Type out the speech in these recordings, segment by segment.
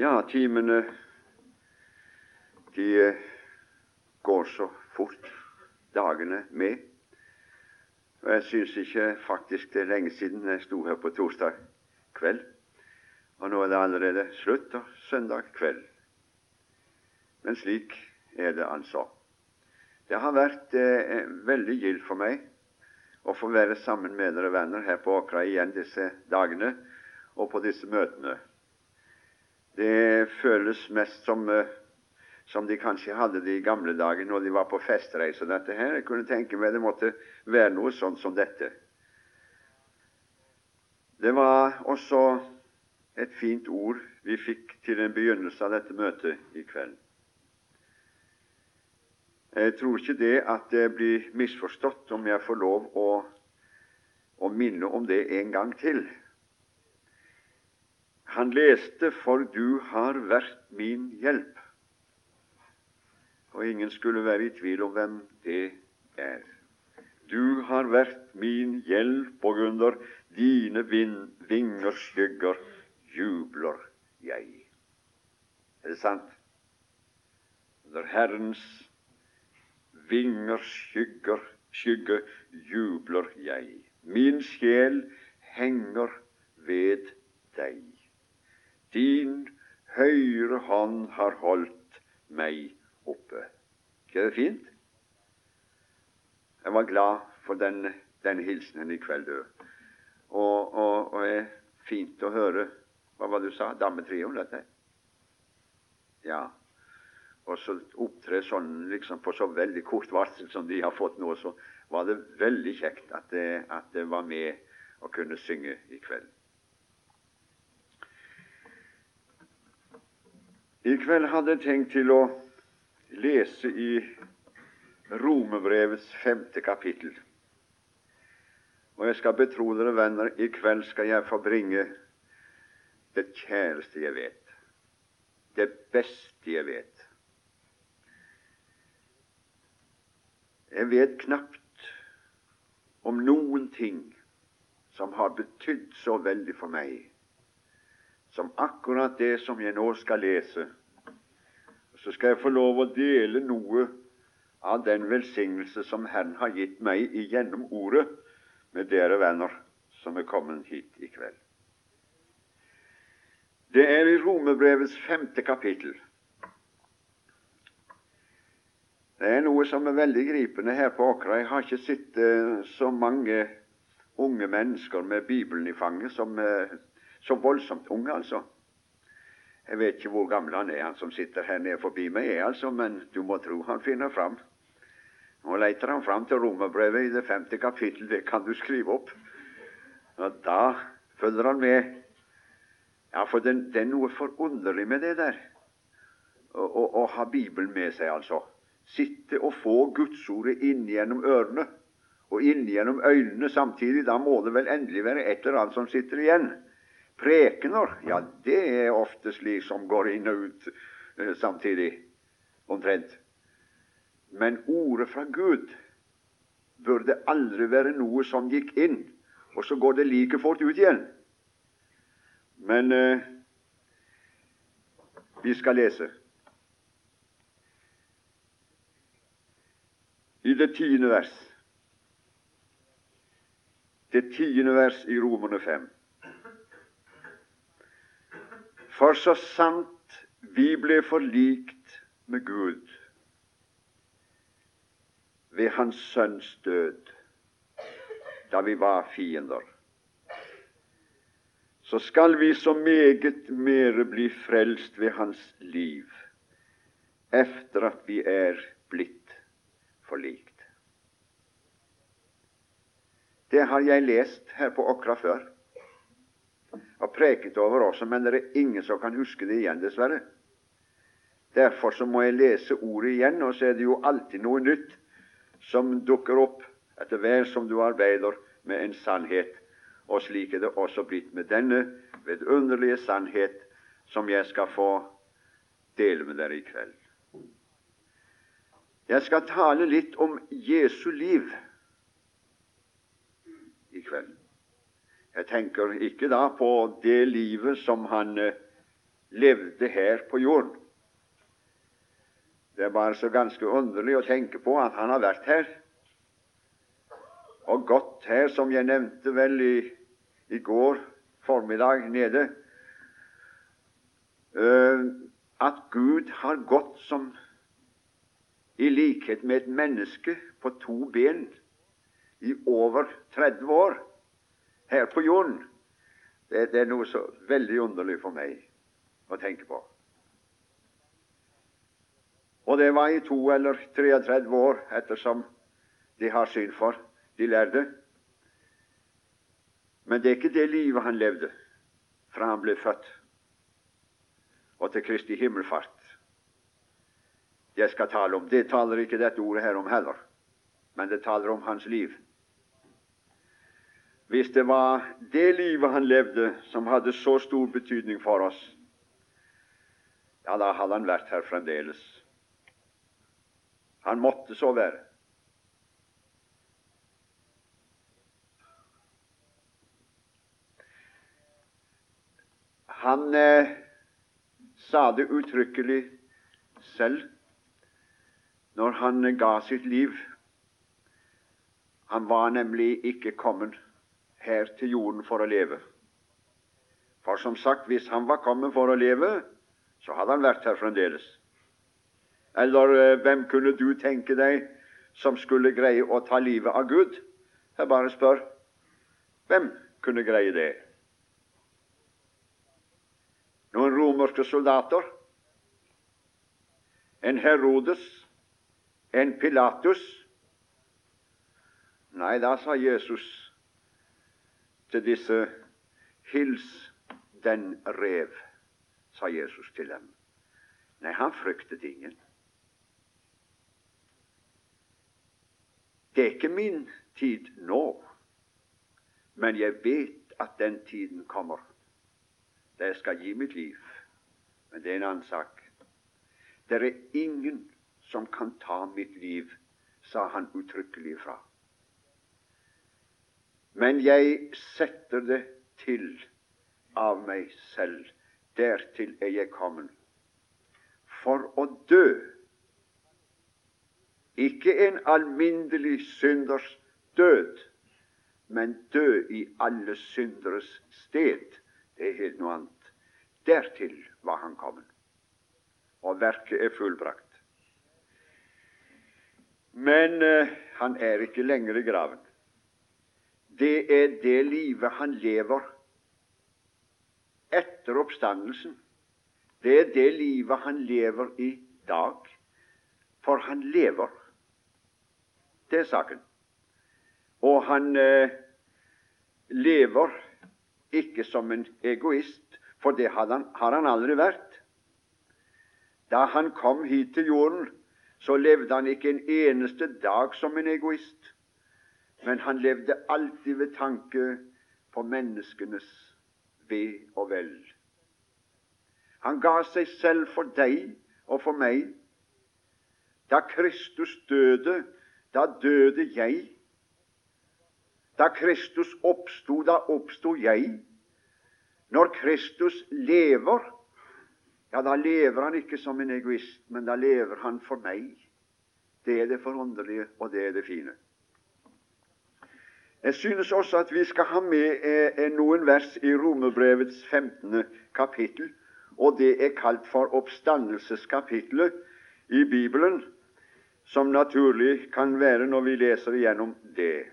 Ja, timene de eh, går så fort, dagene med. Og Jeg syns ikke faktisk det er lenge siden jeg sto her på torsdag kveld. Og nå er det allerede slutt og søndag kveld. Men slik er det altså. Det har vært eh, veldig gildt for meg å få være sammen med dere venner her på Åkra igjen disse dagene og på disse møtene. Det føles mest som, eh, som de kanskje hadde det i gamle dager når de var på festreise. Dette her, Jeg kunne tenke meg det måtte være noe sånt som dette. Det var også et fint ord vi fikk til en begynnelse av dette møtet i kveld. Jeg tror ikke det at det blir misforstått om jeg får lov å, å minne om det en gang til. Han leste 'For du har vært min hjelp'. Og ingen skulle være i tvil om hvem det er. Du har vært min hjelp, og under dine vingers skygger jubler jeg. Er det sant? Under Herrens vingers skygger, skygge jubler jeg. Min sjel henger ved deg. Din høyre hånd har holdt meg oppe. Ikke det fint? Jeg var glad for den, den hilsenen i kveld. Og, og, og er fint å høre Hva var det du sa? Dametrioen, dette? Ja. Og så opptre sånn liksom på så veldig kort varsel som de har fått nå, så var det veldig kjekt at det, at det var med å kunne synge i kveld. I kveld hadde jeg tenkt til å lese i Romerbrevets femte kapittel. Og jeg skal betro dere, venner, i kveld skal jeg få bringe det kjæreste jeg vet, det beste jeg vet. Jeg vet knapt om noen ting som har betydd så veldig for meg som akkurat det som jeg nå skal lese så skal jeg få lov å dele noe av den velsignelse som Herren har gitt meg igjennom Ordet, med dere venner som er kommet hit i kveld. Det er i Romerbrevets femte kapittel. Det er noe som er veldig gripende her på Åkra. Jeg har ikke sett uh, så mange unge mennesker med Bibelen i fanget som uh, så voldsomt unge, altså. Jeg vet ikke hvor gammel han er, han som sitter her nede forbi meg, er altså, men du må tro han finner fram. Nå leter han fram til romerbrevet i det femte kapittel. Det kan du skrive opp. Og da følger han med. Ja, for det, det er noe forunderlig med det der. Å, å, å ha Bibelen med seg, altså. Sitte og få Gudsordet inn gjennom ørene og inn gjennom øynene samtidig. Da må det vel endelig være et eller annet som sitter igjen. Prekener, ja, det er ofte slik som går inn og ut eh, samtidig, omtrent. Men ordet fra Gud burde aldri være noe som gikk inn, og så går det like fort ut igjen. Men eh, vi skal lese. I det tiende vers. Det tiende vers i Romerne 5. For så sant vi ble forlikt med Gud ved Hans Sønns død, da vi var fiender, så skal vi så meget mere bli frelst ved Hans liv, efter at vi er blitt forlikt. Det har jeg lest her på Åkra før har preket over også, men det er ingen som kan huske det igjen, dessverre. Derfor så må jeg lese ordet igjen, og så er det jo alltid noe nytt som dukker opp etter hver som du arbeider med en sannhet. Og slik er det også blitt med denne vidunderlige sannhet som jeg skal få dele med dere i kveld. Jeg skal tale litt om Jesu liv i kveld. Jeg tenker ikke da på det livet som han eh, levde her på jorden. Det er bare så ganske underlig å tenke på at han har vært her. Og gått her, som jeg nevnte vel i, i går formiddag nede, uh, at Gud har gått som i likhet med et menneske på to ben i over 30 år her på jorden. Det, det er noe så veldig underlig for meg å tenke på. Og det var i to eller 33 år, ettersom de har syn for, de lærde. Men det er ikke det livet han levde fra han ble født og til Kristi himmelfart. Jeg skal tale om. Det taler ikke dette ordet her om heller, men det taler om hans liv. Hvis det var det livet han levde, som hadde så stor betydning for oss, ja, da hadde han vært her fremdeles. Han måtte så være. Han eh, sa det uttrykkelig selv når han ga sitt liv. Han var nemlig ikke kommet her til jorden for å leve. For som sagt, hvis han var kommet for å leve, så hadde han vært her fremdeles. Eller eh, hvem kunne du tenke deg som skulle greie å ta livet av Gud? Jeg bare spør. Hvem kunne greie det? Noen romerske soldater? En Herodes? En Pilatus? Nei, da sa Jesus til disse Hils den rev, sa Jesus til dem. Nei, han fryktet ingen. Det er ikke min tid nå, men jeg vet at den tiden kommer da jeg skal gi mitt liv. Men det er en annen sak. Det er ingen som kan ta mitt liv, sa han uttrykkelig fra. Men jeg setter det til av meg selv. Dertil er jeg kommet. For å dø ikke en alminnelig synders død, men dø i alle synderes sted. Det er helt noe annet. Dertil var han kommet, og verket er fullbrakt. Men uh, han er ikke lenger i graven. Det er det livet han lever etter oppstandelsen. Det er det livet han lever i dag. For han lever. Det er saken. Og han eh, lever ikke som en egoist, for det har han, har han aldri vært. Da han kom hit til jorden, så levde han ikke en eneste dag som en egoist, men han levde alltid ved tanke på menneskenes ve og vel. Han ga seg selv for deg og for meg. Da Kristus døde, da døde jeg. Da Kristus oppsto, da oppsto jeg. Når Kristus lever, ja, da lever han ikke som en egoist, men da lever han for meg. Det er det forunderlige, og det er det fine. Jeg synes også at vi skal ha med eh, noen vers i Romerbrevets 15. kapittel, og det er kalt for oppstandelseskapitlet i Bibelen som naturlig kan være når vi leser igjennom det.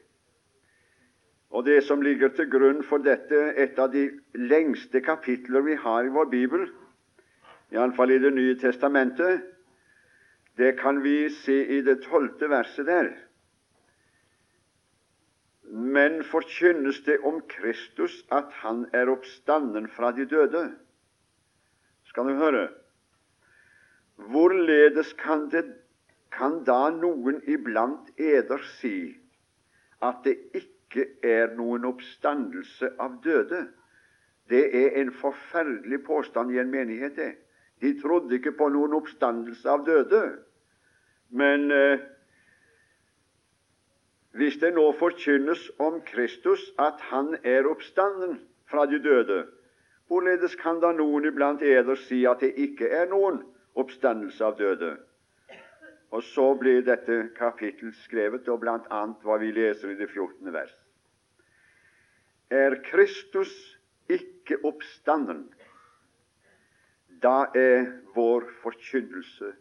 Og det som ligger til grunn for dette, et av de lengste kapitler vi har i vår bibel, iallfall i Det nye testamentet, det kan vi se i det tolvte verset der. Men forkynnes det om Kristus at han er oppstanden fra de døde? Skal du høre? Hvorledes kan det kan da noen iblant eder si at det ikke er noen oppstandelse av døde? Det er en forferdelig påstand i en menighet. det. De trodde ikke på noen oppstandelse av døde. Men eh, hvis det nå forkynnes om Kristus at han er oppstanden fra de døde, Hvorledes kan da noen iblant eder si at det ikke er noen oppstandelse av døde? Og så blir dette kapittel skrevet, og annet hva vi leser i det 14. vers. Er Kristus ikke oppstanden, da er vår forkynnelse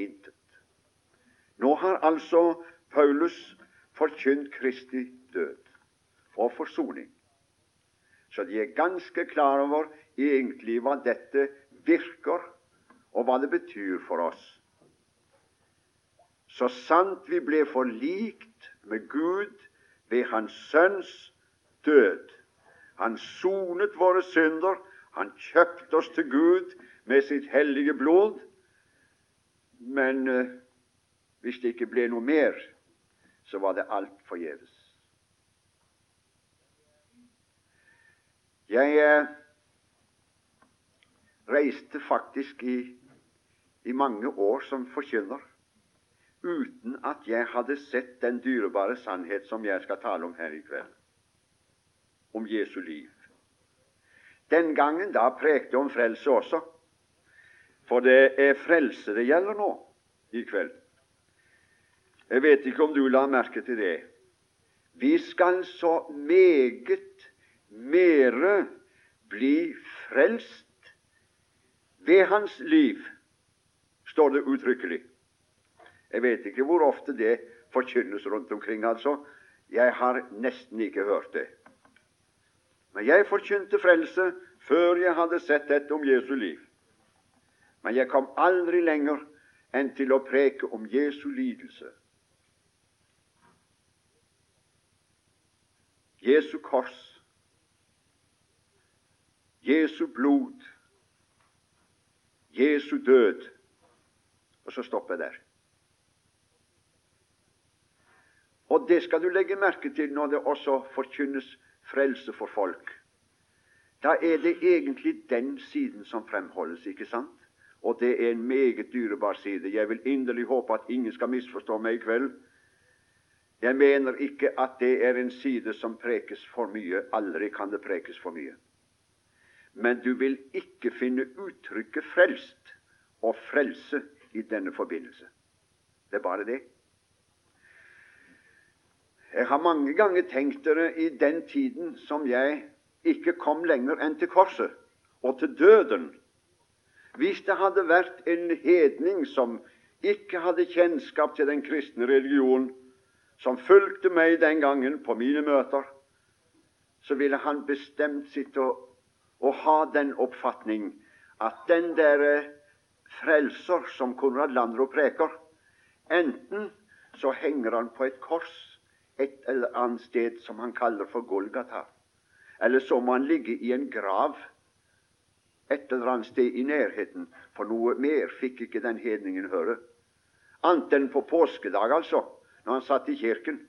intet. Nå har altså Paulus forkynt Kristi død og forsoning. Så de er ganske klar over egentlig hva dette virker, og hva det betyr for oss. Så sant vi ble forlikt med Gud ved Hans Sønns død. Han sonet våre synder, han kjøpte oss til Gud med sitt hellige blod. Men eh, hvis det ikke ble noe mer, så var det alt forgjeves. Jeg eh, reiste faktisk i, i mange år som forkynner uten at jeg hadde sett den dyrebare sannhet som jeg skal tale om her i kveld, om Jesu liv. Den gangen da prekte jeg om frelse også, for det er frelse det gjelder nå i kveld. Jeg vet ikke om du la merke til det. Vi skal så meget mere bli frelst ved hans liv, står det uttrykkelig. Jeg vet ikke hvor ofte det forkynnes rundt omkring, altså. Jeg har nesten ikke hørt det. Men jeg forkynte frelse før jeg hadde sett dette om Jesu liv. Men jeg kom aldri lenger enn til å preke om Jesu lidelse. Jesu kors Jesu blod, Jesu død. Og så stopper jeg der. Og det skal du legge merke til når det også forkynnes frelse for folk. Da er det egentlig den siden som fremholdes, ikke sant? Og det er en meget dyrebar side. Jeg vil inderlig håpe at ingen skal misforstå meg i kveld. Jeg mener ikke at det er en side som prekes for mye. Aldri kan det prekes for mye men du vil ikke finne uttrykket 'frelst' og 'frelse' i denne forbindelse. Det er bare det. Jeg har mange ganger tenkt dere i den tiden som jeg ikke kom lenger enn til korset og til døden. Hvis det hadde vært en hedning som ikke hadde kjennskap til den kristne religion, som fulgte meg den gangen på mine møter, så ville han bestemt sitte og ha den oppfatning at den der eh, frelser som Konrad Landro preker, enten så henger han på et kors et eller annet sted som han kaller for Golgata, eller så må han ligge i en grav et eller annet sted i nærheten, for noe mer fikk ikke den hedningen høre. Annet enn på påskedag, altså, når han satt i kirken.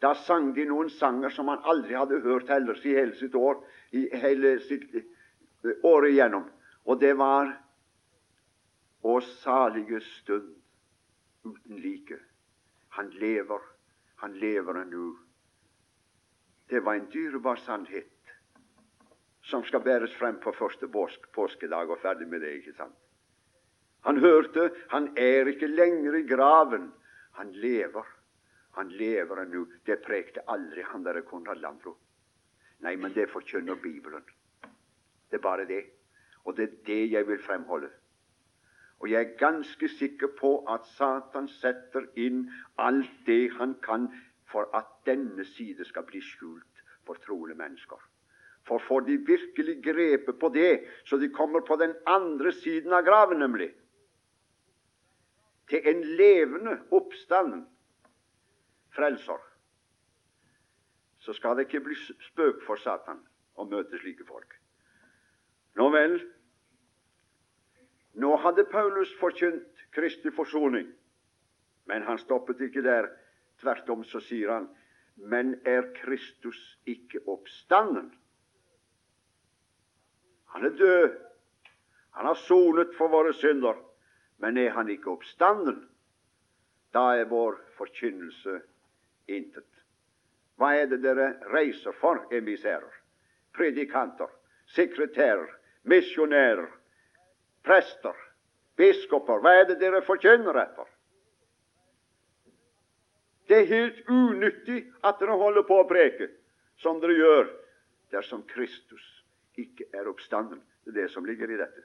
Da sang de noen sanger som han aldri hadde hørt ellers i hele sitt år, i hele sitt år året igjennom. Og det var Å salige stund uten like. Han lever, han lever ennå. Det var en dyrebar sannhet som skal bæres frem på første påskedag, og ferdig med det, ikke sant? Han hørte han er ikke lenger i graven. Han lever. Han lever ennå. Det prekte aldri han der Konrad Landro. Nei, men det forkynner Bibelen. Det er bare det. Og det er det jeg vil fremholde. Og jeg er ganske sikker på at Satan setter inn alt det han kan for at denne side skal bli skjult for troende mennesker. For får de virkelig grepet på det, så de kommer på den andre siden av graven, nemlig til en levende oppstand frelser, så skal det ikke bli spøk for Satan å møte slike folk. Nå vel, nå hadde Paulus forkynt Kristi forsoning, men han stoppet ikke der. Tvert om så sier han, men er Kristus ikke oppstanden? Han er død. Han har sonet for våre synder. Men er han ikke oppstanden? Da er vår forkynnelse intet. Hva er det dere reiser for, emiserer, predikanter, sekretærer, misjonærer, prester, biskoper. Hva er det dere forkynner etter? Det er helt unyttig at dere holder på å preke som dere gjør, dersom Kristus ikke er oppstanden. Det er det som ligger i dette.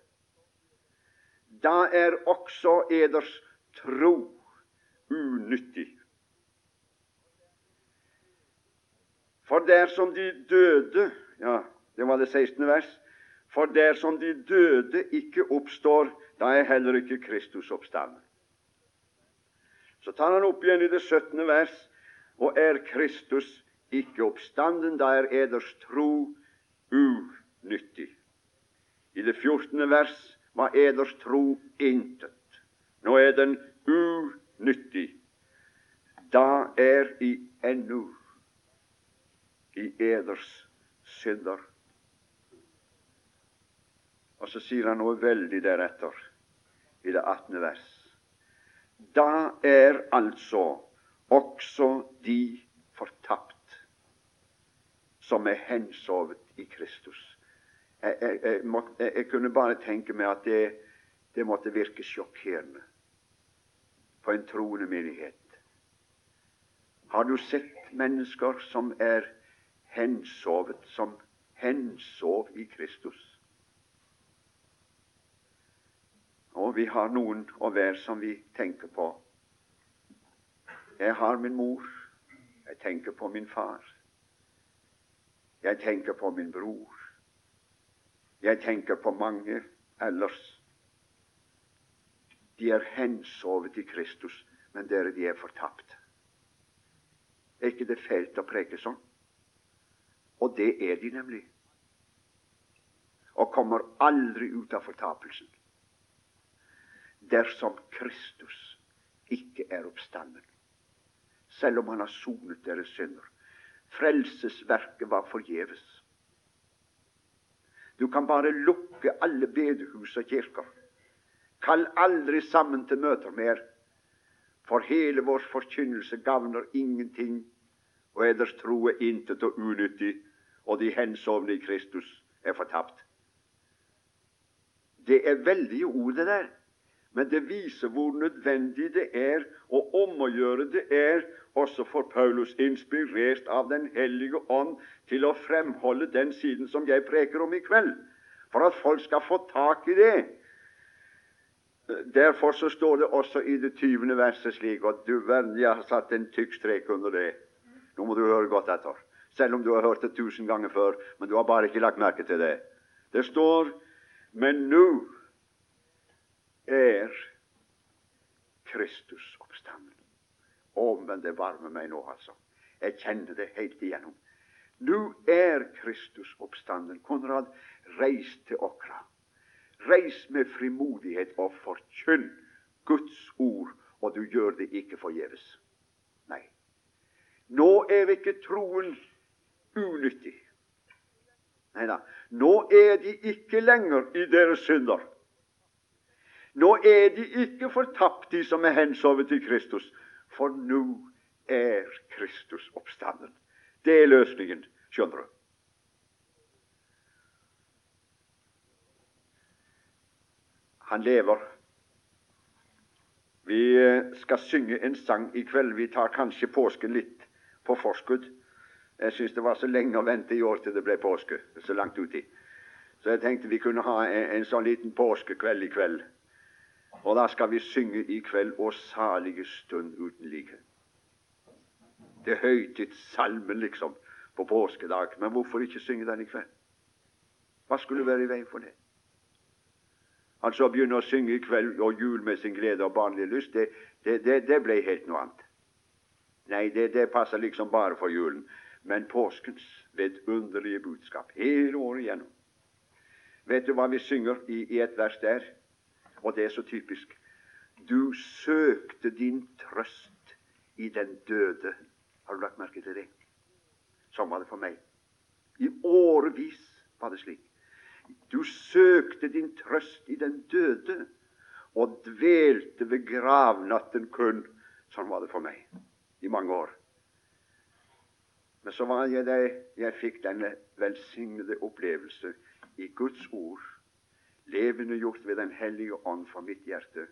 Da er også eders tro unyttig. For dersom de døde Ja, det var det 16. vers. For dersom de døde ikke oppstår, da er heller ikke Kristus oppstanden. Så tar han opp igjen i det 17. vers, og er Kristus ikke oppstanden, da er eders tro unyttig. I det 14. vers var eders tro intet. Nå er den unyttig. Da er i ennå i eders synder. Og så sier han noe veldig deretter, i det 18. vers. Da er altså også de fortapt som er hensovet i Kristus. Jeg, jeg, jeg, jeg kunne bare tenke meg at det, det måtte virke sjokkerende på en troende menighet. Har du sett mennesker som er hensovet, som hensov i Kristus. Og vi har noen å være som vi tenker på. Jeg har min mor. Jeg tenker på min far. Jeg tenker på min bror. Jeg tenker på mange ellers. De er hensovet i Kristus, men dere, de er fortapt. Er ikke det fælt å preke sånn? Og det er de nemlig. Og kommer aldri ut av fortapelsen. Dersom Kristus ikke er oppstanden, selv om han har sonet deres synder. Frelsesverket var forgjeves. Du kan bare lukke alle bedehus og kirker. Kall aldri sammen til møter mer, for hele vår forkynnelse gagner ingenting og eders tro er intet og unyttig, og de hensovne i Kristus er fortapt. Det er veldige ord, det der, men det viser hvor nødvendig det er, og om å gjøre det er, også for Paulus, inspirert av Den hellige ånd, til å fremholde den siden som jeg preker om i kveld, for at folk skal få tak i det. Derfor så står det også i det tyvende verset slik, og du verden, jeg har satt en tykk strek under det. Nå må du høre godt etter, selv om du har hørt det tusen ganger før. Men du har bare ikke lagt merke til det. Det står Men nå er Kristus oppstanden. Å, men det varmer meg nå, altså. Jeg kjenner det helt igjennom. Nå er Kristus oppstanden. Konrad, reis til okra. Reis med frimodighet og forkynn Guds ord, og du gjør det ikke forgjeves. Nei, nå er ikke troen unyttig. Nei da. Nå er de ikke lenger i deres synder. Nå er de ikke fortapt, de som er hensovet til Kristus, for nå er Kristus oppstanden. Det er løsningen, skjønner du. Han lever. Vi skal synge en sang i kveld. Vi tar kanskje påsken litt på forskudd. Jeg syns det var så lenge å vente i år til det ble påske. Så langt uti. Så jeg tenkte vi kunne ha en, en sånn liten påskekveld i kveld. Og da skal vi synge i kveld 'Å salige stund uten like'. Det er høytidssalmen, liksom, på påskedag. Men hvorfor ikke synge den i kveld? Hva skulle være i veien for det? Altså å begynne å synge i kveld og jul med sin glede og barnlige lyst, det, det, det, det ble helt noe annet. Nei, det, det passer liksom bare for julen. Men påskens vidunderlige budskap hele året igjennom. Vet du hva vi synger i, i et vers der? Og det er så typisk. Du søkte din trøst i den døde. Har du lagt merke til det? Sånn var det for meg. I årevis var det slik. Du søkte din trøst i den døde og dvelte ved gravnatten kun. Sånn var det for meg i mange år. Men så var jeg der jeg fikk denne velsignede opplevelse i Guds ord, levende gjort ved Den hellige ånd for mitt hjerte,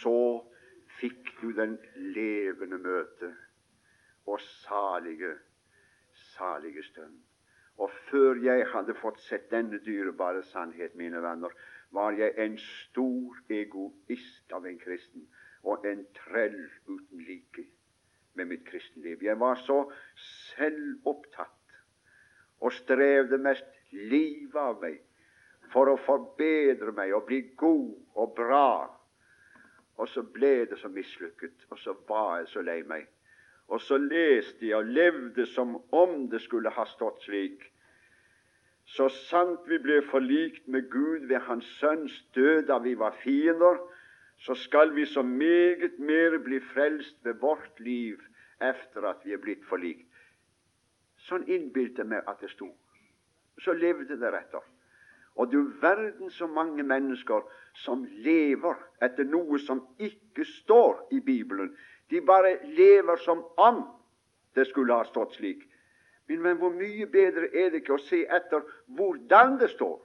så fikk du den levende møte og salige, salige stund. Og før jeg hadde fått sett denne dyrebare sannhet, mine venner, var jeg en stor egoist av en kristen og en trell uten like med mitt kristenliv. Jeg var så selvopptatt og strevde mest livet av meg for å forbedre meg og bli god og bra. Og så ble det så mislykket, og så var jeg så lei meg. Og så leste jeg og levde som om det skulle ha stått slik. Så sant vi ble forlikt med Gud ved Hans Sønns død da vi var fiender, så skal vi så meget mer bli frelst ved vårt liv efter at vi er blitt forlikt. Sånn innbilte meg at det sto. Så levde det etter. Og du verden så mange mennesker som lever etter noe som ikke står i Bibelen. De bare lever som om det skulle ha stått slik. Men hvor mye bedre er det ikke å se etter hvordan det står?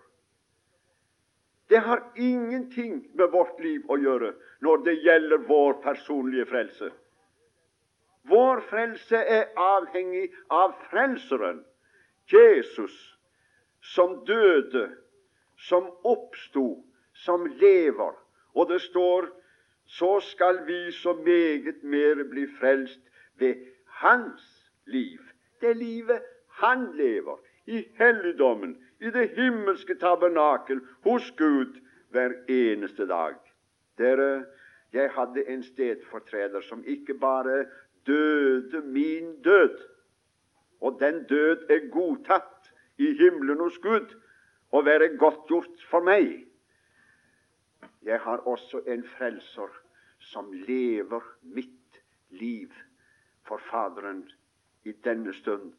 Det har ingenting med vårt liv å gjøre når det gjelder vår personlige frelse. Vår frelse er avhengig av Frelseren, Jesus, som døde, som oppsto, som lever. Og det står så skal vi så meget mer bli frelst ved hans liv. Det livet han lever i helligdommen, i det himmelske tabernakel, hos Gud hver eneste dag. Dere, jeg hadde en stedfortreder som ikke bare døde min død, og den død er godtatt i himmelen hos Gud og være godtgjort for meg. Jeg har også en frelser som lever mitt liv for Faderen i denne stund.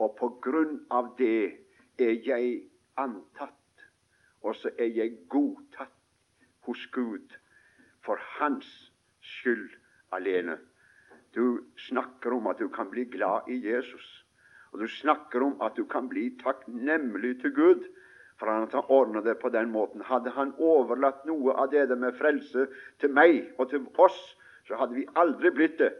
Og på grunn av det er jeg antatt, og så er jeg godtatt hos Gud for Hans skyld alene. Du snakker om at du kan bli glad i Jesus, og du snakker om at du kan bli takknemlig til Gud for han ordna det på den måten. Hadde han overlatt noe av det med frelse til meg og til oss, så hadde vi aldri blitt det.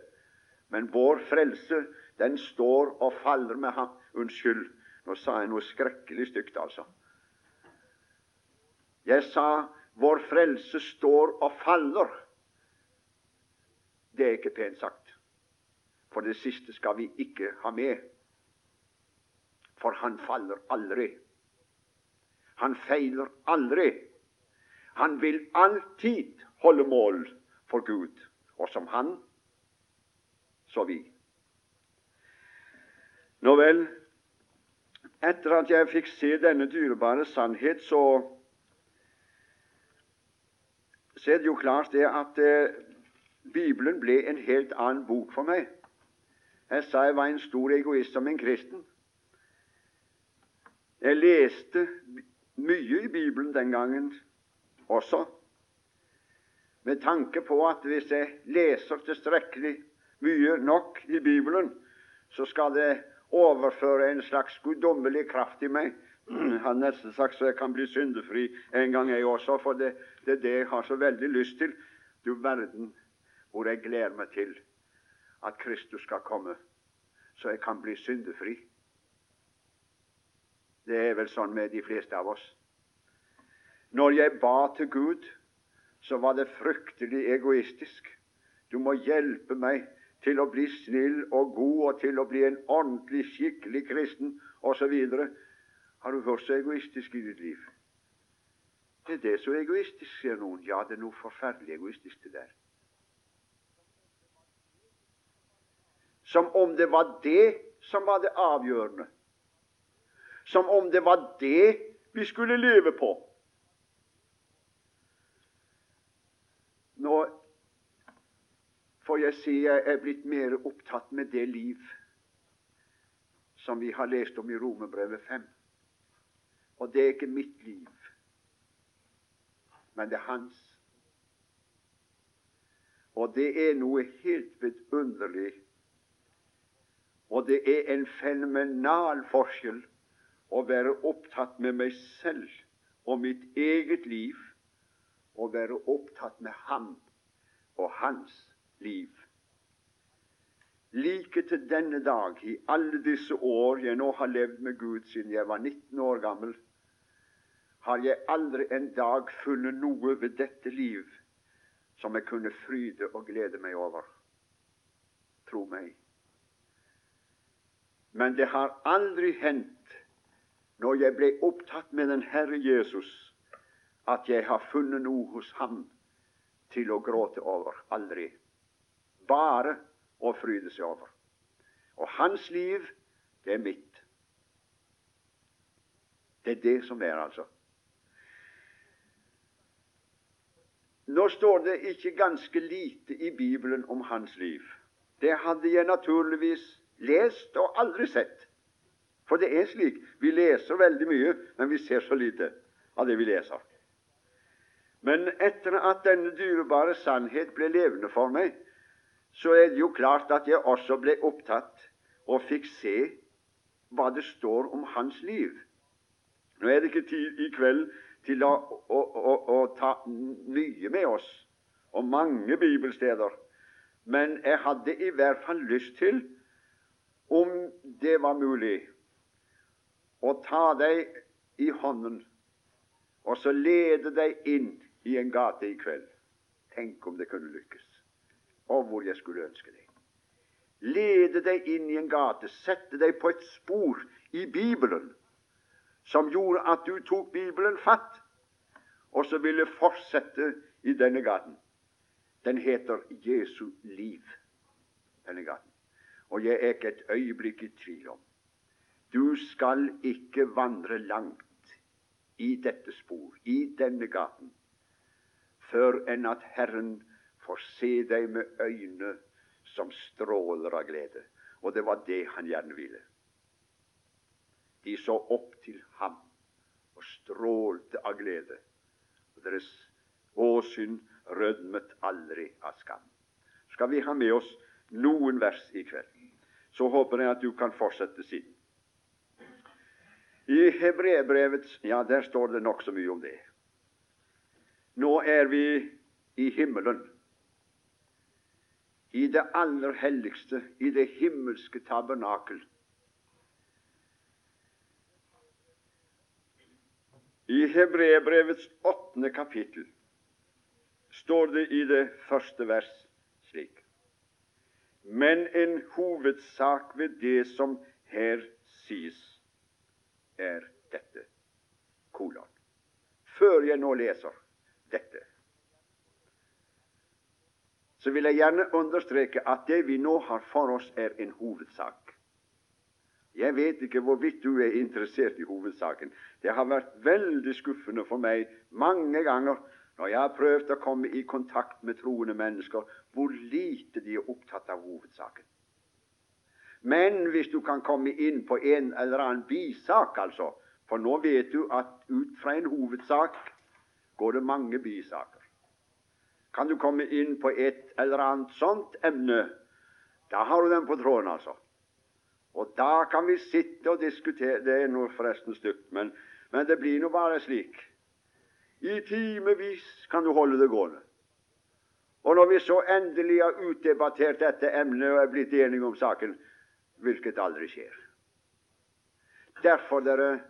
Men vår frelse, den står og faller med ham. Unnskyld, nå sa jeg noe skrekkelig stygt, altså. Jeg sa vår frelse står og faller. Det er ikke pent sagt. For det siste skal vi ikke ha med. For han faller aldri. Han feiler aldri. Han vil alltid holde mål for Gud. Og som han, så vi. Nå vel, etter at jeg fikk se denne dyrebare sannhet, så, så er det jo klart det at eh, Bibelen ble en helt annen bok for meg. Jeg sa jeg var en stor egoist som en kristen. Jeg leste mye i Bibelen den gangen også, med tanke på at hvis jeg leser tilstrekkelig mye nok i Bibelen, så skal det overføre en slags guddommelig kraft i meg. Har nesten sagt så jeg kan bli syndefri en gang, jeg også, for det, det er det jeg har så veldig lyst til. Du verden hvor jeg gleder meg til at Kristus skal komme, så jeg kan bli syndefri. Det er vel sånn med de fleste av oss. Når jeg ba til Gud, så var det fryktelig egoistisk. Du må hjelpe meg til å bli snill og god og til å bli en ordentlig, skikkelig kristen osv. Har du hørt så egoistisk i ditt liv? Det er det så egoistisk, sier noen. Ja, det er noe forferdelig egoistisk det der. Som om det var det som var det avgjørende som om det var det vi skulle leve på. Nå får jeg si jeg er blitt mer opptatt med det liv som vi har lest om i Romerbrevet 5. Og det er ikke mitt liv, men det er hans. Og det er noe helt vidunderlig, og det er en fenomenal forskjell å være opptatt med meg selv og mitt eget liv, og være opptatt med ham og hans liv. Like til denne dag, i alle disse år jeg nå har levd med Gud siden jeg var 19 år gammel, har jeg aldri en dag funnet noe ved dette liv som jeg kunne fryde og glede meg over. Tro meg. Men det har aldri hendt når jeg ble opptatt med den Herre Jesus, at jeg har funnet noe hos ham til å gråte over. Aldri. Bare å fryde seg over. Og hans liv, det er mitt. Det er det som er, altså. Nå står det ikke ganske lite i Bibelen om hans liv. Det hadde jeg naturligvis lest og aldri sett. For det er slik. Vi leser veldig mye, men vi ser så lite av det vi leser. Men etter at denne dyrebare sannhet ble levende for meg, så er det jo klart at jeg også ble opptatt og fikk se hva det står om hans liv. Nå er det ikke tid i kveld til å, å, å, å ta mye med oss og mange bibelsteder, men jeg hadde i hvert fall lyst til, om det var mulig, å ta deg i hånden og så lede deg inn i en gate i kveld. Tenk om det kunne lykkes. Og hvor jeg skulle ønske deg. Lede deg inn i en gate, sette deg på et spor i Bibelen som gjorde at du tok Bibelen fatt, og så ville fortsette i denne gaten. Den heter Jesu liv, denne gaten. Og jeg er ikke et øyeblikk i tvil om du skal ikke vandre langt i dette spor, i denne gaten, før enn at Herren får se deg med øyne som stråler av glede. Og det var det han gjerne ville. De så opp til ham og strålte av glede. Og deres åsyn rødmet aldri av skam. Skal vi ha med oss noen vers i kveld, så håper jeg at du kan fortsette siden. I Hebreerbrevet ja, der står det nokså mye om det. Nå er vi i himmelen, i det aller helligste, i det himmelske tabernakel. I Hebreerbrevets åttende kapittel står det i det første vers slik Men en hovedsak ved det som her sies, er dette kolon. Før jeg nå leser dette, så vil jeg gjerne understreke at det vi nå har for oss, er en hovedsak. Jeg vet ikke hvorvidt du er interessert i hovedsaken. Det har vært veldig skuffende for meg mange ganger når jeg har prøvd å komme i kontakt med troende mennesker, hvor lite de er opptatt av hovedsaken. Men hvis du kan komme inn på en eller annen bisak, altså For nå vet du at ut fra en hovedsak går det mange bisaker. Kan du komme inn på et eller annet sånt emne, da har du den på tråden, altså. Og da kan vi sitte og diskutere Det er nå forresten stygt, men, men det blir nå bare slik. I timevis kan du holde det gående. Og når vi så endelig har utdebattert dette emnet og er blitt enige om saken, hvilket aldri skjer. Derfor dere,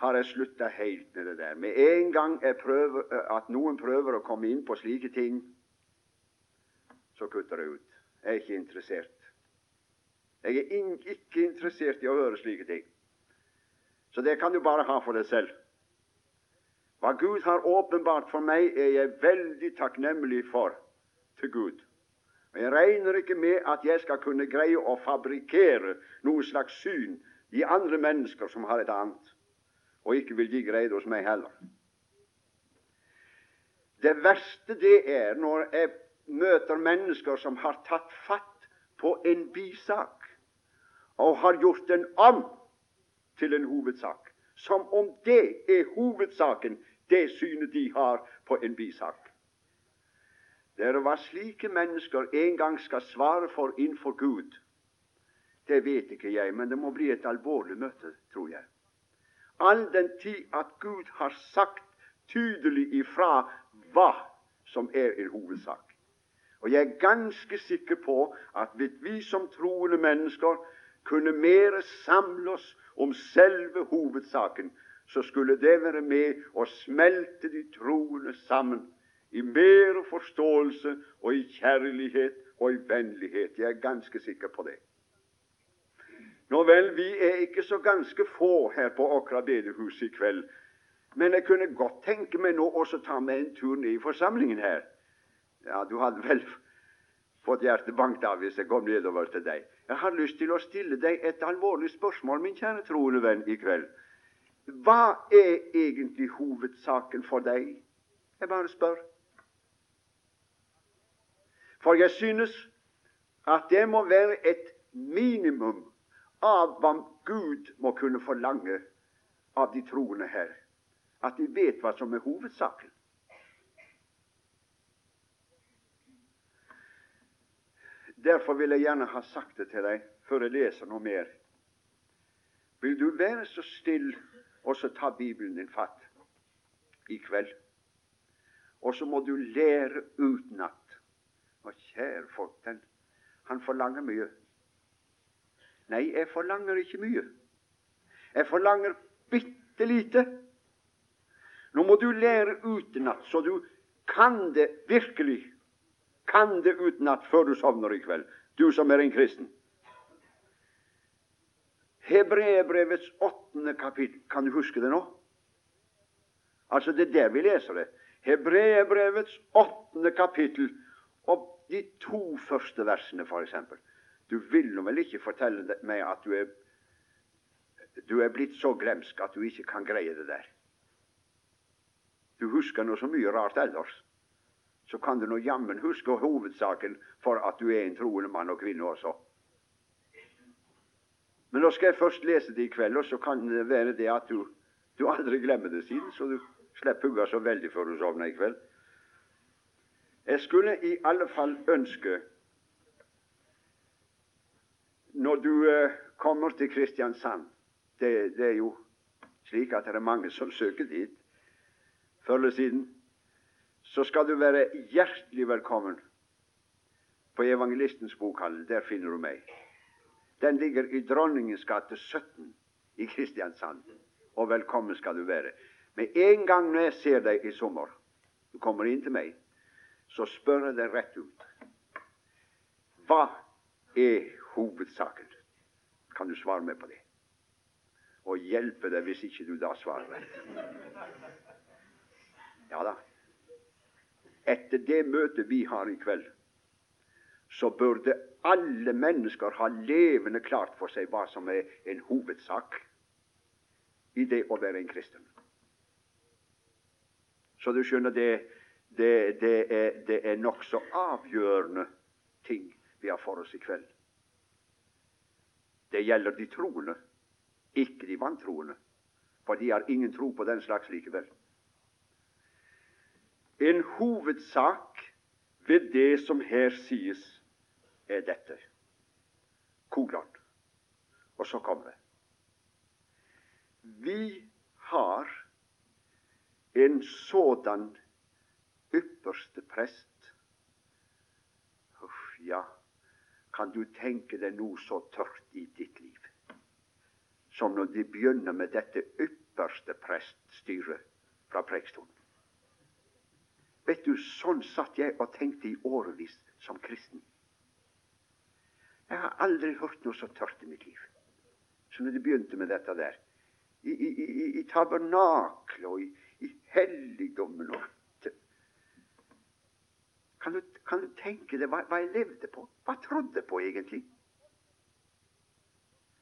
har jeg slutta helt med det der. Med en gang prøver, at noen prøver å komme inn på slike ting, så kutter jeg ut. Jeg er ikke interessert. Jeg er ikke interessert i å høre slike ting. Så det kan du bare ha for deg selv. Hva Gud har åpenbart for meg, er jeg veldig takknemlig for til Gud. Og Jeg regner ikke med at jeg skal kunne greie å fabrikkere noe slags syn i andre mennesker som har et annet, og ikke vil gi greie hos meg heller. Det verste det er når jeg møter mennesker som har tatt fatt på en bisak og har gjort den om til en hovedsak, som om det er hovedsaken, det synet de har på en bisak. Dere hva slike mennesker en gang skal svare for innenfor Gud, det vet ikke jeg, men det må bli et alvorlig møte, tror jeg. all den tid at Gud har sagt tydelig ifra hva som er en hovedsak. Og jeg er ganske sikker på at hvis vi som troende mennesker kunne mer samle oss om selve hovedsaken, så skulle det være med å smelte de troende sammen i mer forståelse og i kjærlighet og i vennlighet. Jeg er ganske sikker på det. Nå vel, vi er ikke så ganske få her på Åkra bedehus i kveld. Men jeg kunne godt tenke meg nå også ta meg en tur ned i forsamlingen her. Ja, du hadde vel fått hjertet banket av hvis jeg kom nedover til deg. Jeg har lyst til å stille deg et alvorlig spørsmål, min kjære troende venn, i kveld. Hva er egentlig hovedsaken for deg? Jeg bare spør. For jeg synes at det må være et minimum av hva Gud må kunne forlange av de troende her. At de vet hva som er hovedsaken. Derfor vil jeg gjerne ha sagt det til deg før jeg leser noe mer. Vil du være så still og så ta Bibelen din fatt i kveld? Og så må du lære utenat. Og kjære folk, den, han forlanger mye. Nei, jeg forlanger ikke mye. Jeg forlanger bitte lite. Nå må du lære utenat, så du kan det virkelig kan det utenat før du sovner i kveld, du som er en kristen. Hebreerbrevets åttende kapittel. Kan du huske det nå? Altså, det er der vi leser det. Hebreerbrevets åttende kapittel de to første versene, f.eks. Du vil nå vel ikke fortelle meg at du er, du er blitt så glemsk at du ikke kan greie det der? Du husker nå så mye rart ellers så kan du nå jammen huske hovedsaken for at du er en troende mann og kvinne også. Men nå skal jeg først lese det i kveld, og så kan det være det at du, du aldri glemmer det siden, så du slipper hugga så veldig før du sovner i kveld. Jeg skulle i alle fall ønske Når du eh, kommer til Kristiansand det, det, er jo slik at det er mange som søker dit før eller siden så skal du være hjertelig velkommen på Evangelistens bokhandel. Der finner du meg. Den ligger i Dronningens gate 17 i Kristiansand. Og velkommen skal du være. Med en gang når jeg ser deg i sommer, du kommer inn til meg, så spør jeg deg rett ut. Hva er hovedsaken? Kan du svare meg på det? Og hjelpe deg hvis ikke du da svarer rett. Ja da etter det møtet vi har i kveld, så burde alle mennesker ha levende klart for seg hva som er en hovedsak i det å være en kristen. Så du skjønner, det, det, det er, det er nokså avgjørende ting vi har for oss i kveld. Det gjelder de troende, ikke de vantroende, for de har ingen tro på den slags likevel. En hovedsak ved det som her sies, er dette. Kolon. Og så kommer det. Vi har en sådan ypperste prest. Uff, ja, kan du tenke deg noe så tørt i ditt liv som når de begynner med dette ypperste preststyret fra prekestolen? Vet du, Sånn satt jeg og tenkte i årevis som kristen. Jeg har aldri hørt noe så tørt i mitt liv som når de begynte med dette der. I, i, i, i tabernaklet og i, i helligdommen og kan du, kan du, tenke deg hva, hva, jeg levde på? Hva jeg trodde på, egentlig?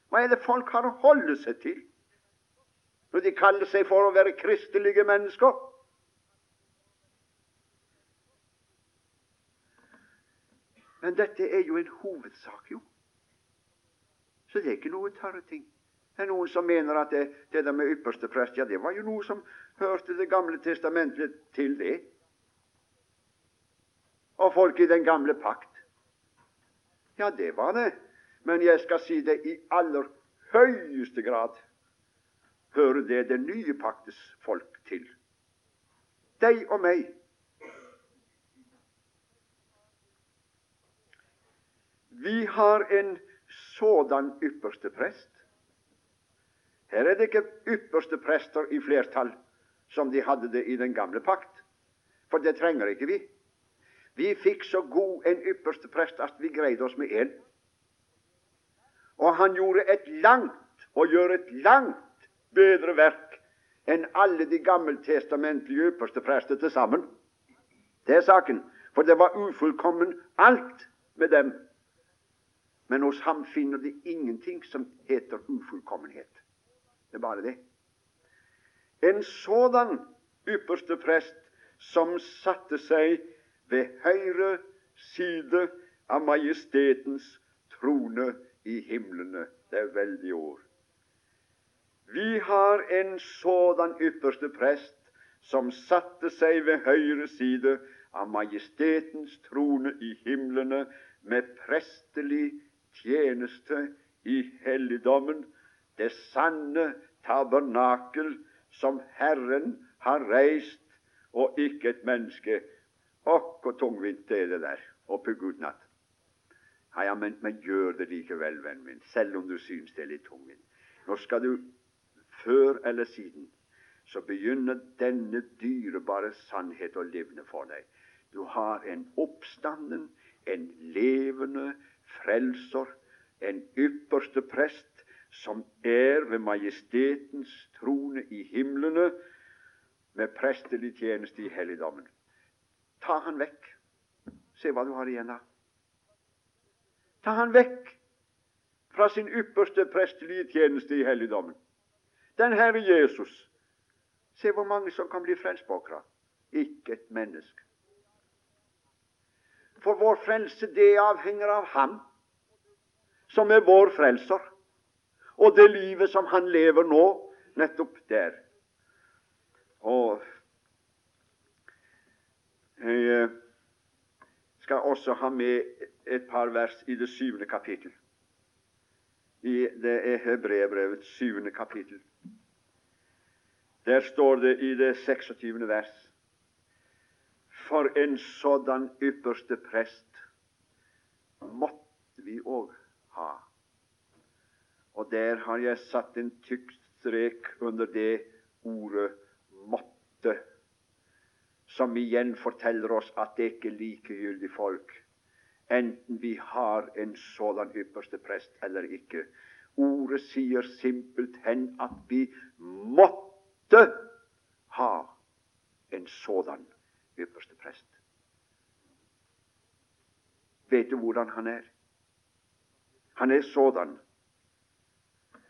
Hva er det folk har å holde seg til når de kaller seg for å være kristelige mennesker? Men dette er jo en hovedsak, jo. Så det er ikke noe tørre ting. Det er noen som mener at det, det der med ypperste prest, ja, det var jo noe som hørte Det gamle testamentet til det. Og folk i den gamle pakt. Ja, det var det. Men jeg skal si det i aller høyeste grad hører det det nye paktes folk til. Deg og meg. Vi har en sådan ypperste prest. Her er det ikke ypperste prester i flertall, som de hadde det i den gamle pakt. For det trenger ikke vi. Vi fikk så god en ypperste prest at vi greide oss med én. Og han gjorde et langt, og gjør et langt bedre verk enn alle de gammeltestamentlige ypperste prester til sammen. Det er saken. For det var ufullkommen alt med dem. Men hos ham finner de ingenting som heter ufullkommenhet. Det er bare det. En sådan ypperste prest som satte seg ved høyre side av majestetens trone i himlene. Det er veldig ord. Vi har en sådan ypperste prest som satte seg ved høyre side av majestetens trone i himlene med prestelig tjeneste i helligdommen, det sanne tabernakel som Herren har reist, og ikke et menneske. Å, hvor tungvint er det der oppe i utenat. Ja, ja, men, men gjør det likevel, vennen min, selv om du syns det er litt tungvint. Nå skal du før eller siden så begynner denne dyrebare sannhet å livne for deg. Du har en oppstanden, en levende frelser, en ypperste prest, som er ved majestetens trone i himlene, med prestelig tjeneste i helligdommen. Ta han vekk. Se hva du har igjen da. Ta han vekk fra sin ypperste prestelige tjeneste i helligdommen. Den Herre Jesus. Se hvor mange som kan bli akkurat. Ikke et menneske. For vår frelse, det avhenger av Ham, som er vår frelser, og det livet som Han lever nå, nettopp der. Og jeg eh, skal også ha med et par vers i det syvende kapittel. I, det er Hebreerbrevets syvende kapittel. Der står det i det 26. vers For en sådan ypperste prest måtte vi òg ha. Og der har jeg satt en tykk strek under det ordet 'måtte', som igjen forteller oss at det ikke er likegyldig folk, enten vi har en sådan ypperste prest eller ikke. Ordet sier simpelthen at vi måtte ha en sådan ypperste prest. Vet du hvordan han er? Han er sådan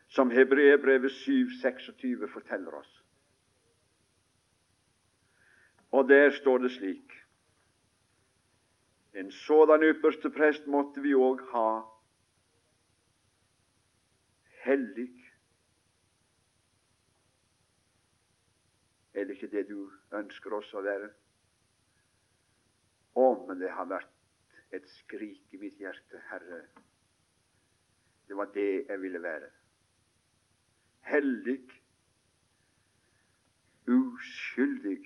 som Hebreerbrevet 7,26 forteller oss. Og der står det slik En sådan ypperste prest måtte vi òg ha, hellig. Er det ikke det du ønsker oss å være? Å, men det har vært et skrik i mitt hjerte, Herre. Det var det jeg ville være. Hellig, uskyldig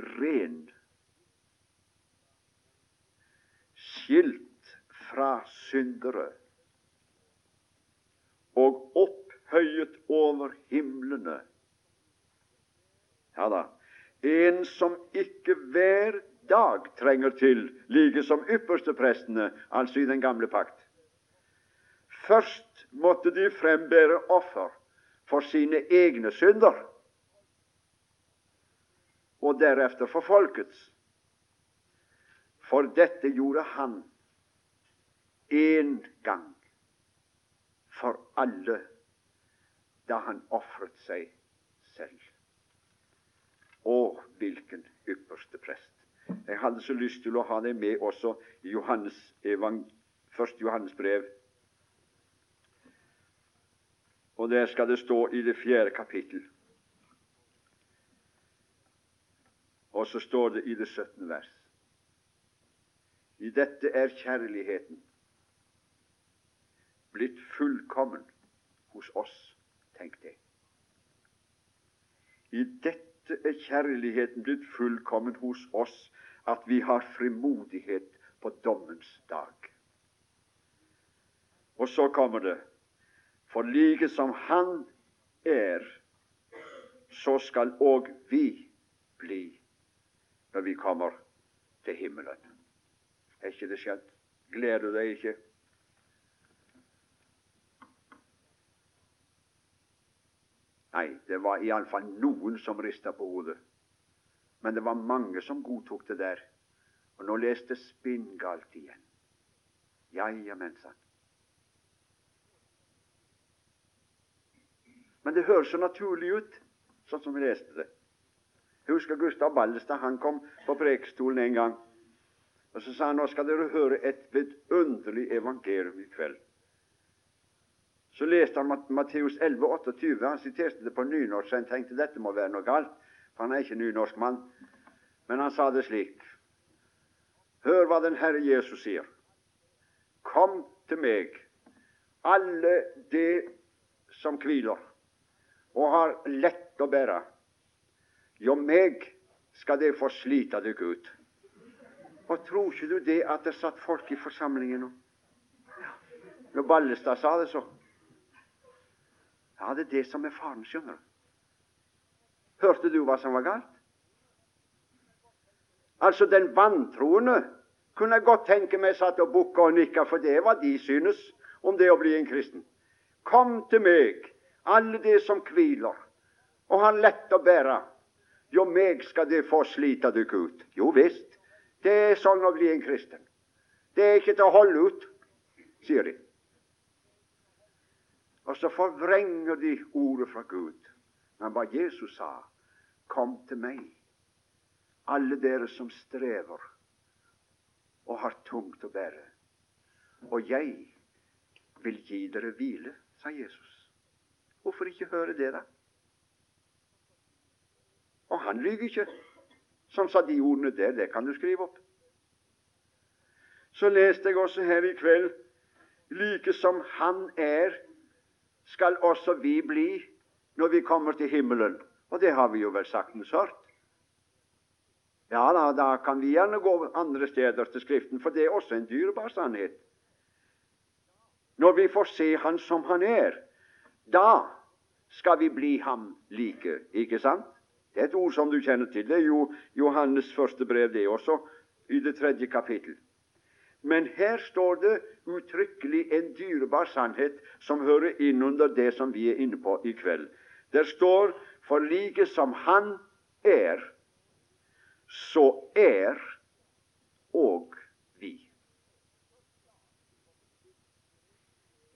ren, skilt fra syndere og opphøyet over himlene. Ja da, en som ikke hver dag trenger til, like som yppersteprestene, altså i den gamle pakt. Først måtte de frembære offer for sine egne synder og deretter for folkets. For dette gjorde han én gang for alle da han ofret seg selv. Å, hvilken ypperste prest! Jeg hadde så lyst til å ha deg med også i Johannes, første Johannes brev. Og der skal det stå i det fjerde kapittel. Og så står det i det 17. vers I dette er kjærligheten blitt fullkommen, hos oss. Tenk det. I dette er kjærligheten blitt fullkommen hos oss, at vi har frimodighet på dommens dag. Og så kommer det For like som Han er, så skal òg vi bli når vi kommer til himmelen. Er ikke det skjønt? Gleder du deg ikke? Nei, det var iallfall noen som rista på hodet. Men det var mange som godtok det der. Og nå leste spinngalt igjen. Ja, jamen sann. Men det høres så naturlig ut, sånn som vi leste det. Jeg husker Gustav Ballestad. Han kom på prekestolen en gang. Og Så sa han nå skal dere høre et vidunderlig evangelium i kveld. Så leste han Matteus 11, 28. Han siterte det på nynorsk, han tenkte dette må være noe galt, for han er ikke nynorskmann. Men han sa det slik. Hør hva den Herre Jesus sier. Kom til meg, alle de som hviler og har lett å bære. Jo meg skal de få slite deg ut. Og tror ikke du det at det satt folk i forsamlingen nå? Når Ballestad sa det, så Ja, det er det som er faren, skjønner du. Hørte du hva som var galt? Altså, den vantroende kunne jeg godt tenke meg satt og bukka og nikka, for det var de synes om det å bli en kristen. Kom til meg, alle de som hviler og har lett å bære. Jo meg skal de få slite dere ut. Jo visst. Det er sånn å bli en kristen. Det er ikke til å holde ut, sier de. Og så forvrenger de ordet fra Gud. Men hva Jesus sa, kom til meg, alle dere som strever og har tungt å bære. Og jeg vil gi dere hvile, sa Jesus. Hvorfor ikke høre det, da? Og han lyver ikke som sa de ordene der. Det kan du skrive opp. Så leste jeg også her i kveld like som Han er, skal også vi bli når vi kommer til himmelen. Og det har vi jo vel saktens hørt. Ja da, da kan vi gjerne gå andre steder til Skriften, for det er også en dyrebar sannhet. Når vi får se Han som Han er, da skal vi bli ham like, ikke sant? Det er et ord som du kjenner til. Det er jo Johannes første brev, det også, i det tredje kapittel. Men her står det uttrykkelig en dyrebar sannhet som hører inn under det som vi er inne på i kveld. Der står for like som Han er, så er og vi.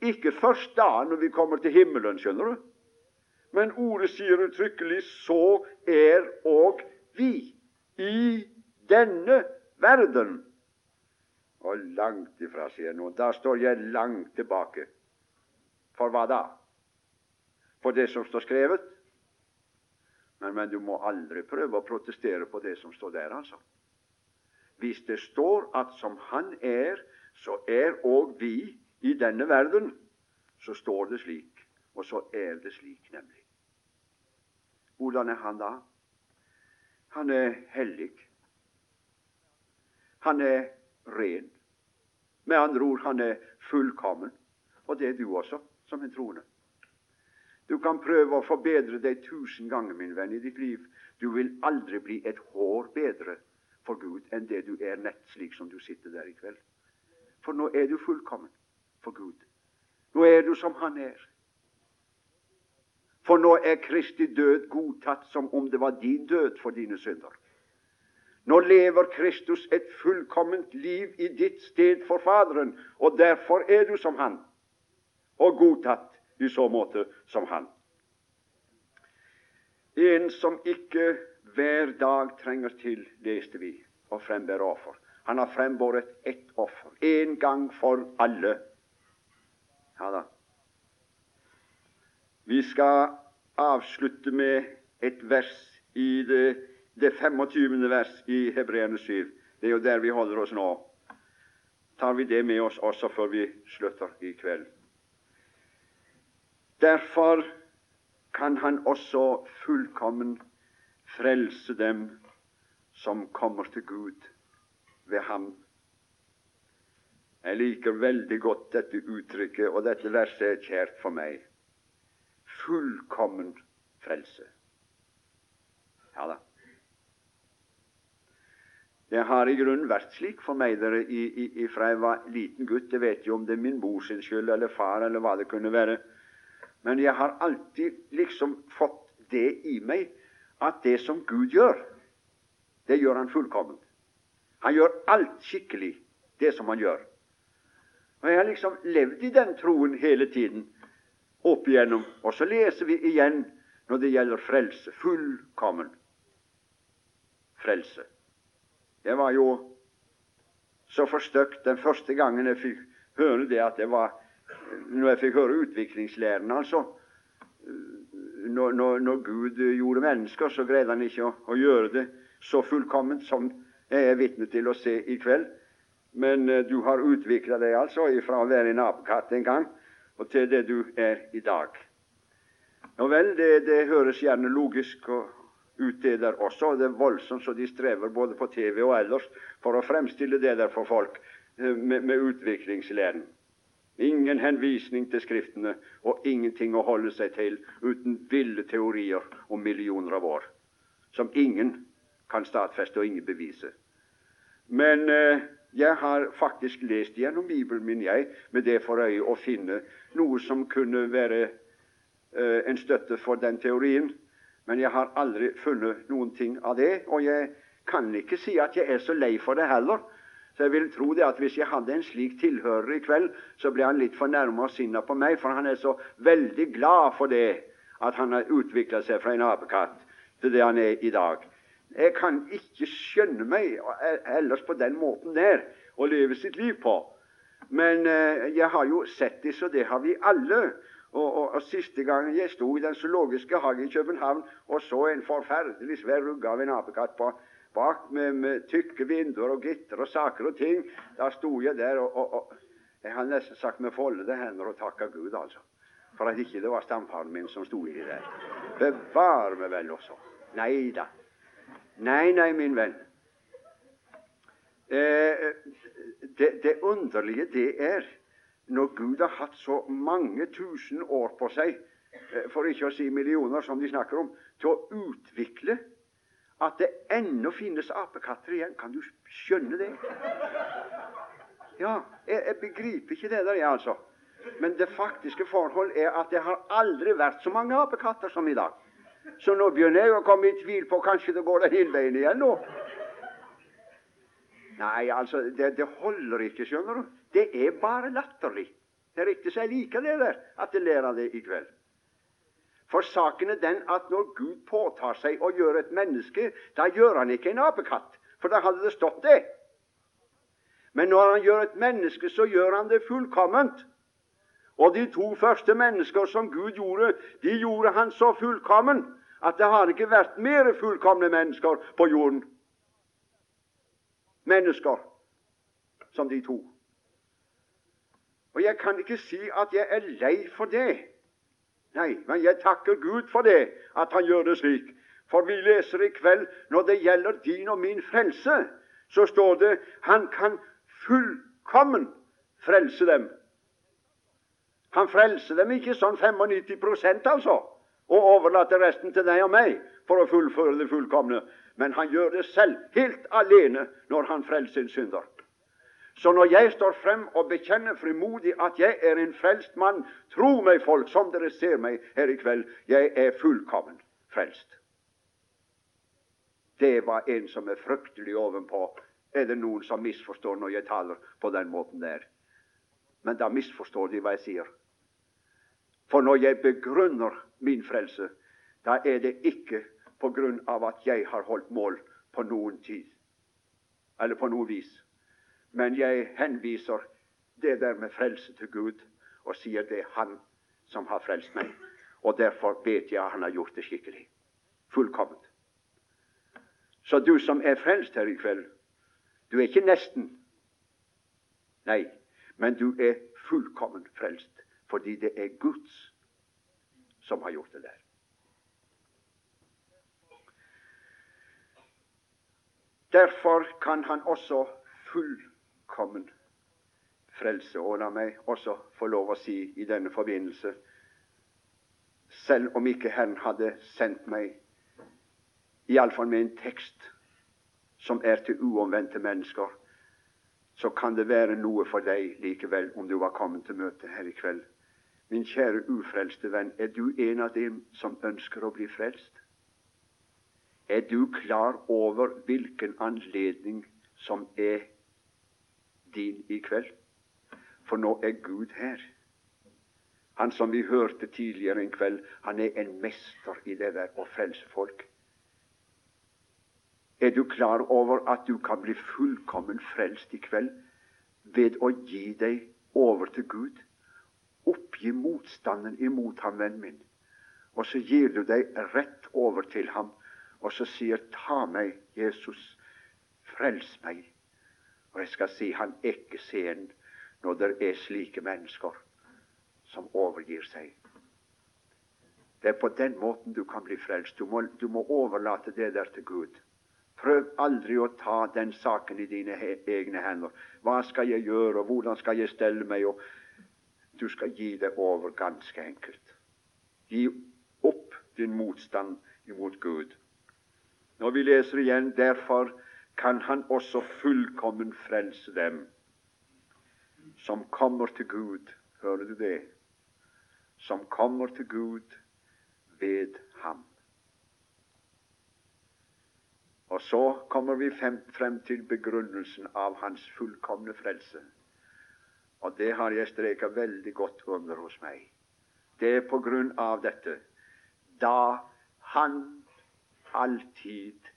Ikke først da, når vi kommer til himmelen, skjønner du. Men ordet sier uttrykkelig 'så er og vi' i denne verden. Og langt ifra, sier noen. Da står jeg langt tilbake. For hva da? For det som står skrevet? Men, men du må aldri prøve å protestere på det som står der, altså. Hvis det står at som Han er, så er òg vi i denne verden, så står det slik. Og så er det slik, nemlig. Hvordan er han da? Han er hellig. Han er ren. Med andre ord, han er fullkommen. Og det er du også, som en troende. Du kan prøve å forbedre deg tusen ganger, min venn, i ditt liv. Du vil aldri bli et hår bedre for Gud enn det du er nett slik som du sitter der i kveld. For nå er du fullkommen for Gud. Nå er du som Han er. For nå er Kristi død godtatt som om det var din død for dine synder. Nå lever Kristus et fullkomment liv i ditt sted for Faderen, og derfor er du som Han, og godtatt i så måte som Han. En som ikke hver dag trenger til, leste vi, å frembære offer. Han har frembåret ett offer, én gang for alle. Ja da. Vi skal avslutte med et vers i det, det 25. vers i Hebreerne 7. Det er jo der vi holder oss nå. Tar vi det med oss også før vi slutter i kveld? Derfor kan han også fullkommen frelse dem som kommer til Gud ved ham. Jeg liker veldig godt dette uttrykket, og dette verset er kjært for meg. Fullkommen frelse. Ja da. Det har i grunnen vært slik for meg dere, fra jeg var liten gutt. Jeg vet jo om det er min mor sin skyld eller far eller hva det kunne være. Men jeg har alltid liksom fått det i meg at det som Gud gjør, det gjør Han fullkomment. Han gjør alt skikkelig, det som han gjør. Og Jeg har liksom levd i den troen hele tiden opp igjennom. Og så leser vi igjen når det gjelder frelse. Fullkommen frelse. Jeg var jo så forstøkt den første gangen jeg fikk høre det at det var Når jeg fikk høre utviklingslæren, altså. Når, når, når Gud gjorde mennesker, så greide han ikke å, å gjøre det så fullkomment som jeg er vitne til å se i kveld. Men uh, du har utvikla deg altså fra å være en apekatt en gang og til det du er i dag. Ja vel, det, det høres gjerne logisk ut, det der også. Det er voldsomt så de strever både på TV og ellers for å fremstille det der for folk uh, med, med utviklingslæren. Ingen henvisning til Skriftene og ingenting å holde seg til uten ville teorier om millioner av år, som ingen kan stadfeste og ingen bevise. Men eh, jeg har faktisk lest gjennom Bibelen min, jeg, med det for øye å finne noe som kunne være eh, en støtte for den teorien. Men jeg har aldri funnet noen ting av det, og jeg kan ikke si at jeg er så lei for det heller. Så jeg vil tro det at hvis jeg hadde en slik tilhører i kveld, så ble han litt fornærma og sinna på meg, for han er så veldig glad for det at han har utvikla seg fra en apekatt til det han er i dag. Jeg kan ikke skjønne meg ellers på den måten der å leve sitt liv på. Men eh, jeg har jo sett det, så det har vi alle. Og, og, og Siste gangen jeg sto i Den zoologiske hagen i København og så en forferdelig svær rugge av en apekatt på, bak med, med, tykke vinduer og gitter og saker og ting, da sto jeg der og, og Jeg har nesten sagt med foldede hender og takka Gud, altså, for at ikke det var stamfaren min som sto i det der. Bevar meg vel også. Nei da. Nei, nei, min venn. Eh, det, det, underlige det er når Gud har hatt så mange tusen år på seg, eh, for ikke å si millioner, som de snakker om, til å utvikle at det ennå finnes apekatter igjen. Kan du skjønne det? Ja, jeg, jeg begriper ikke det der, jeg, altså. Men det faktiske forhold er at det har aldri vært så mange apekatter som i dag. Så nå begynner jeg å komme i tvil på kanskje det går den ene veien igjen nå. Nei, altså, det, det, holder ikke, skjønner du. Det er bare latterlig. Det er riktig, så jeg liker det der, at jeg lærer det i kveld. For saken er den at når Gud påtar seg å gjøre et menneske, da gjør han ikke en apekatt, for da hadde det stått det. Men når han gjør et menneske, så gjør han det fullkomment. Og de to første mennesker som Gud gjorde, de gjorde han så fullkommen at det har ikke vært mer fullkomne mennesker på jorden. Mennesker som de to. Og jeg kan ikke si at jeg er lei for det. Nei, men jeg takker Gud for det, at Han gjør det slik. For vi leser i kveld når det gjelder din og min frelse, så står det Han kan fullkommen frelse dem han frelser dem ikke sånn 95% altså, og overlater resten til deg og meg for å fullføre det fullkomne. Men han gjør det selv, helt alene, når han frelser en synder. Så når jeg står frem og bekjenner frimodig at jeg er en frelst mann, tro meg, folk, som dere ser meg her i kveld, jeg er fullkommen frelst. Det var en som er fryktelig ovenpå. Er det noen som misforstår når jeg taler på den måten der? Men da misforstår de hva jeg sier. For når jeg begrunner min frelse, da er det ikke av at jeg har holdt mål på noen tid, eller på noe vis. Men jeg henviser det der med frelse til Gud og sier det er Han som har frelst meg. Og derfor vet jeg Han har gjort det skikkelig. Fullkomment. Så du som er frelst her i kveld, du er ikke nesten. Nei, men du er fullkomment frelst fordi det er Guds som har gjort det der. Derfor kan han også fullkommen frelse. Og la meg også få lov å si i denne forbindelse selv om ikke Herren hadde sendt meg, iallfall med en tekst som er til uomvendte mennesker, så kan det være noe for deg likevel om du var kommet til møte her i kveld. Min kjære ufrelste venn, er du en av dem som ønsker å bli frelst? Er du klar over hvilken anledning som er din i kveld? For nå er Gud her. Han som vi hørte tidligere en kveld, han er en mester i det der å frelse folk. Er du klar over at du kan bli fullkommen frelst i kveld ved å gi deg over til Gud? Oppgi motstanden imot ham, vennen min, og så gir du deg rett over til ham, og så sier 'Ta meg, Jesus, frels meg'. Og jeg skal si han ikke sen når det er slike mennesker som overgir seg. Det er på den måten du kan bli frelst. Du må, du må overlate det der til Gud. Prøv aldri å ta den saken i dine he egne hender. Hva skal jeg gjøre, og hvordan skal jeg stelle meg? Og du skal gi det over, ganske enkelt. Gi opp din motstand imot Gud. Når vi leser igjen derfor kan Han også fullkommen frelse dem som kommer til Gud. Hører du det? som kommer til Gud ved ham. Og så kommer vi frem til begrunnelsen av hans fullkomne frelse. Og det har jeg streka veldig godt under hos meg. Det er på grunn av dette da han alltid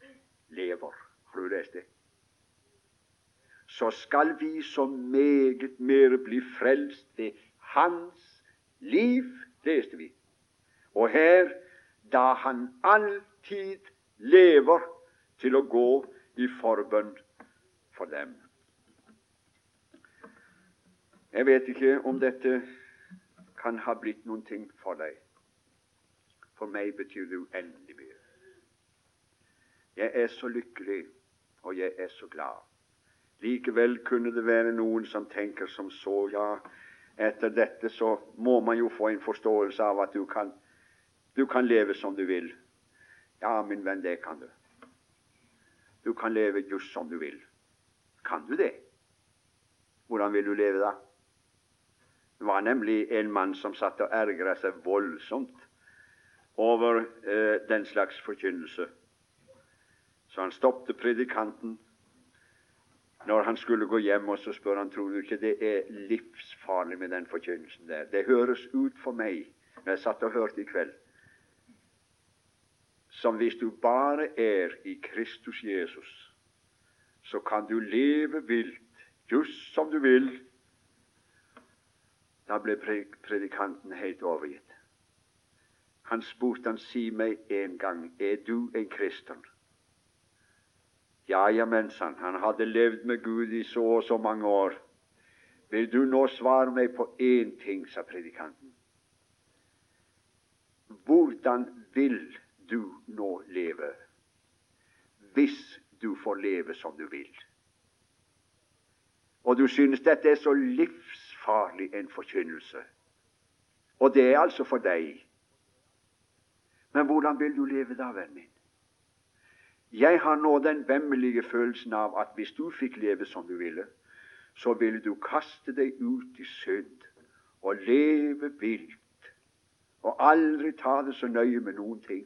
lever. Har du lest det? Så skal vi så meget mer bli frelst ved hans liv, leste vi. Og her da han alltid lever til å gå i forbønn for dem. Jeg vet ikke om dette kan ha blitt noen ting for deg. For meg betyr det uendelig. Jeg er så lykkelig, og jeg er så glad. Likevel kunne det være noen som tenker som så, ja, etter dette så må man jo få en forståelse av at du kan, du kan leve som du vil. Ja, min venn, det kan du. Du kan leve just som du vil. Kan du det? Hvordan vil du leve da? Det var nemlig en mann som satt og ergra seg voldsomt over eh, den slags forkynnelse. Så han stoppet predikanten når han skulle gå hjem, og så spør han tror du ikke det er livsfarlig med den forkynnelsen der. Det høres ut for meg, når jeg satt og hørte i kveld, som hvis du bare er i Kristus Jesus, så kan du leve vilt, just som du vil. Da ble predikanten helt overgitt. Han spurte han, si meg en gang, er du en kristen? Ja, ja, mens han, han hadde levd med Gud i så og så mange år. Vil du nå svare meg på én ting, sa predikanten. Hvordan vil du nå leve hvis du får leve som du vil? Og du synes dette er så livsfarlig en forkynnelse. Og det er altså for deg. Men hvordan vil du leve da, vennen min? Jeg har nå den vemmelige følelsen av at hvis du fikk leve som du ville, så ville du kaste deg ut i synd og leve vilt og aldri ta det så nøye med noen ting.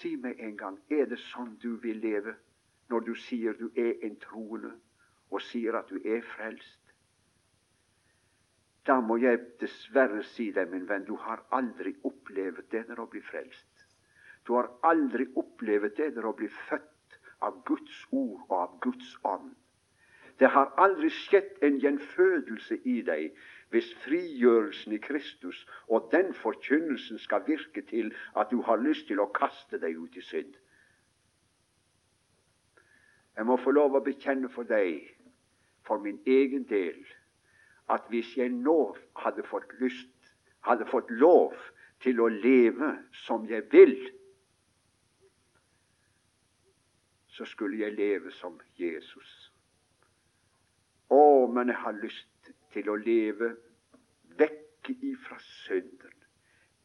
Si meg en gang, er det sånn du vil leve når du sier du er en troende, og sier at du er frelst? Da må jeg dessverre si deg, min venn, du har aldri opplevd det der å bli frelst. Du har aldri opplevd det der å bli født av Guds ord og av Guds ånd. Det har aldri skjedd en gjenfødelse i deg hvis frigjørelsen i Kristus og den forkynnelsen skal virke til at du har lyst til å kaste deg ut i synd. Jeg må få lov å bekjenne for deg, for min egen del, at hvis jeg nå hadde fått lyst, hadde fått lov til å leve som jeg vil, så skulle jeg leve som Jesus. Å, men jeg har lyst til å leve vekk ifra synden,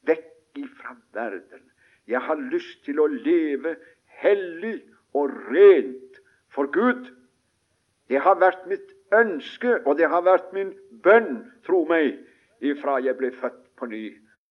vekk ifra verden. Jeg har lyst til å leve hellig og rent for Gud. Det har vært mitt ønske, og det har vært min bønn, tro meg, ifra jeg ble født på ny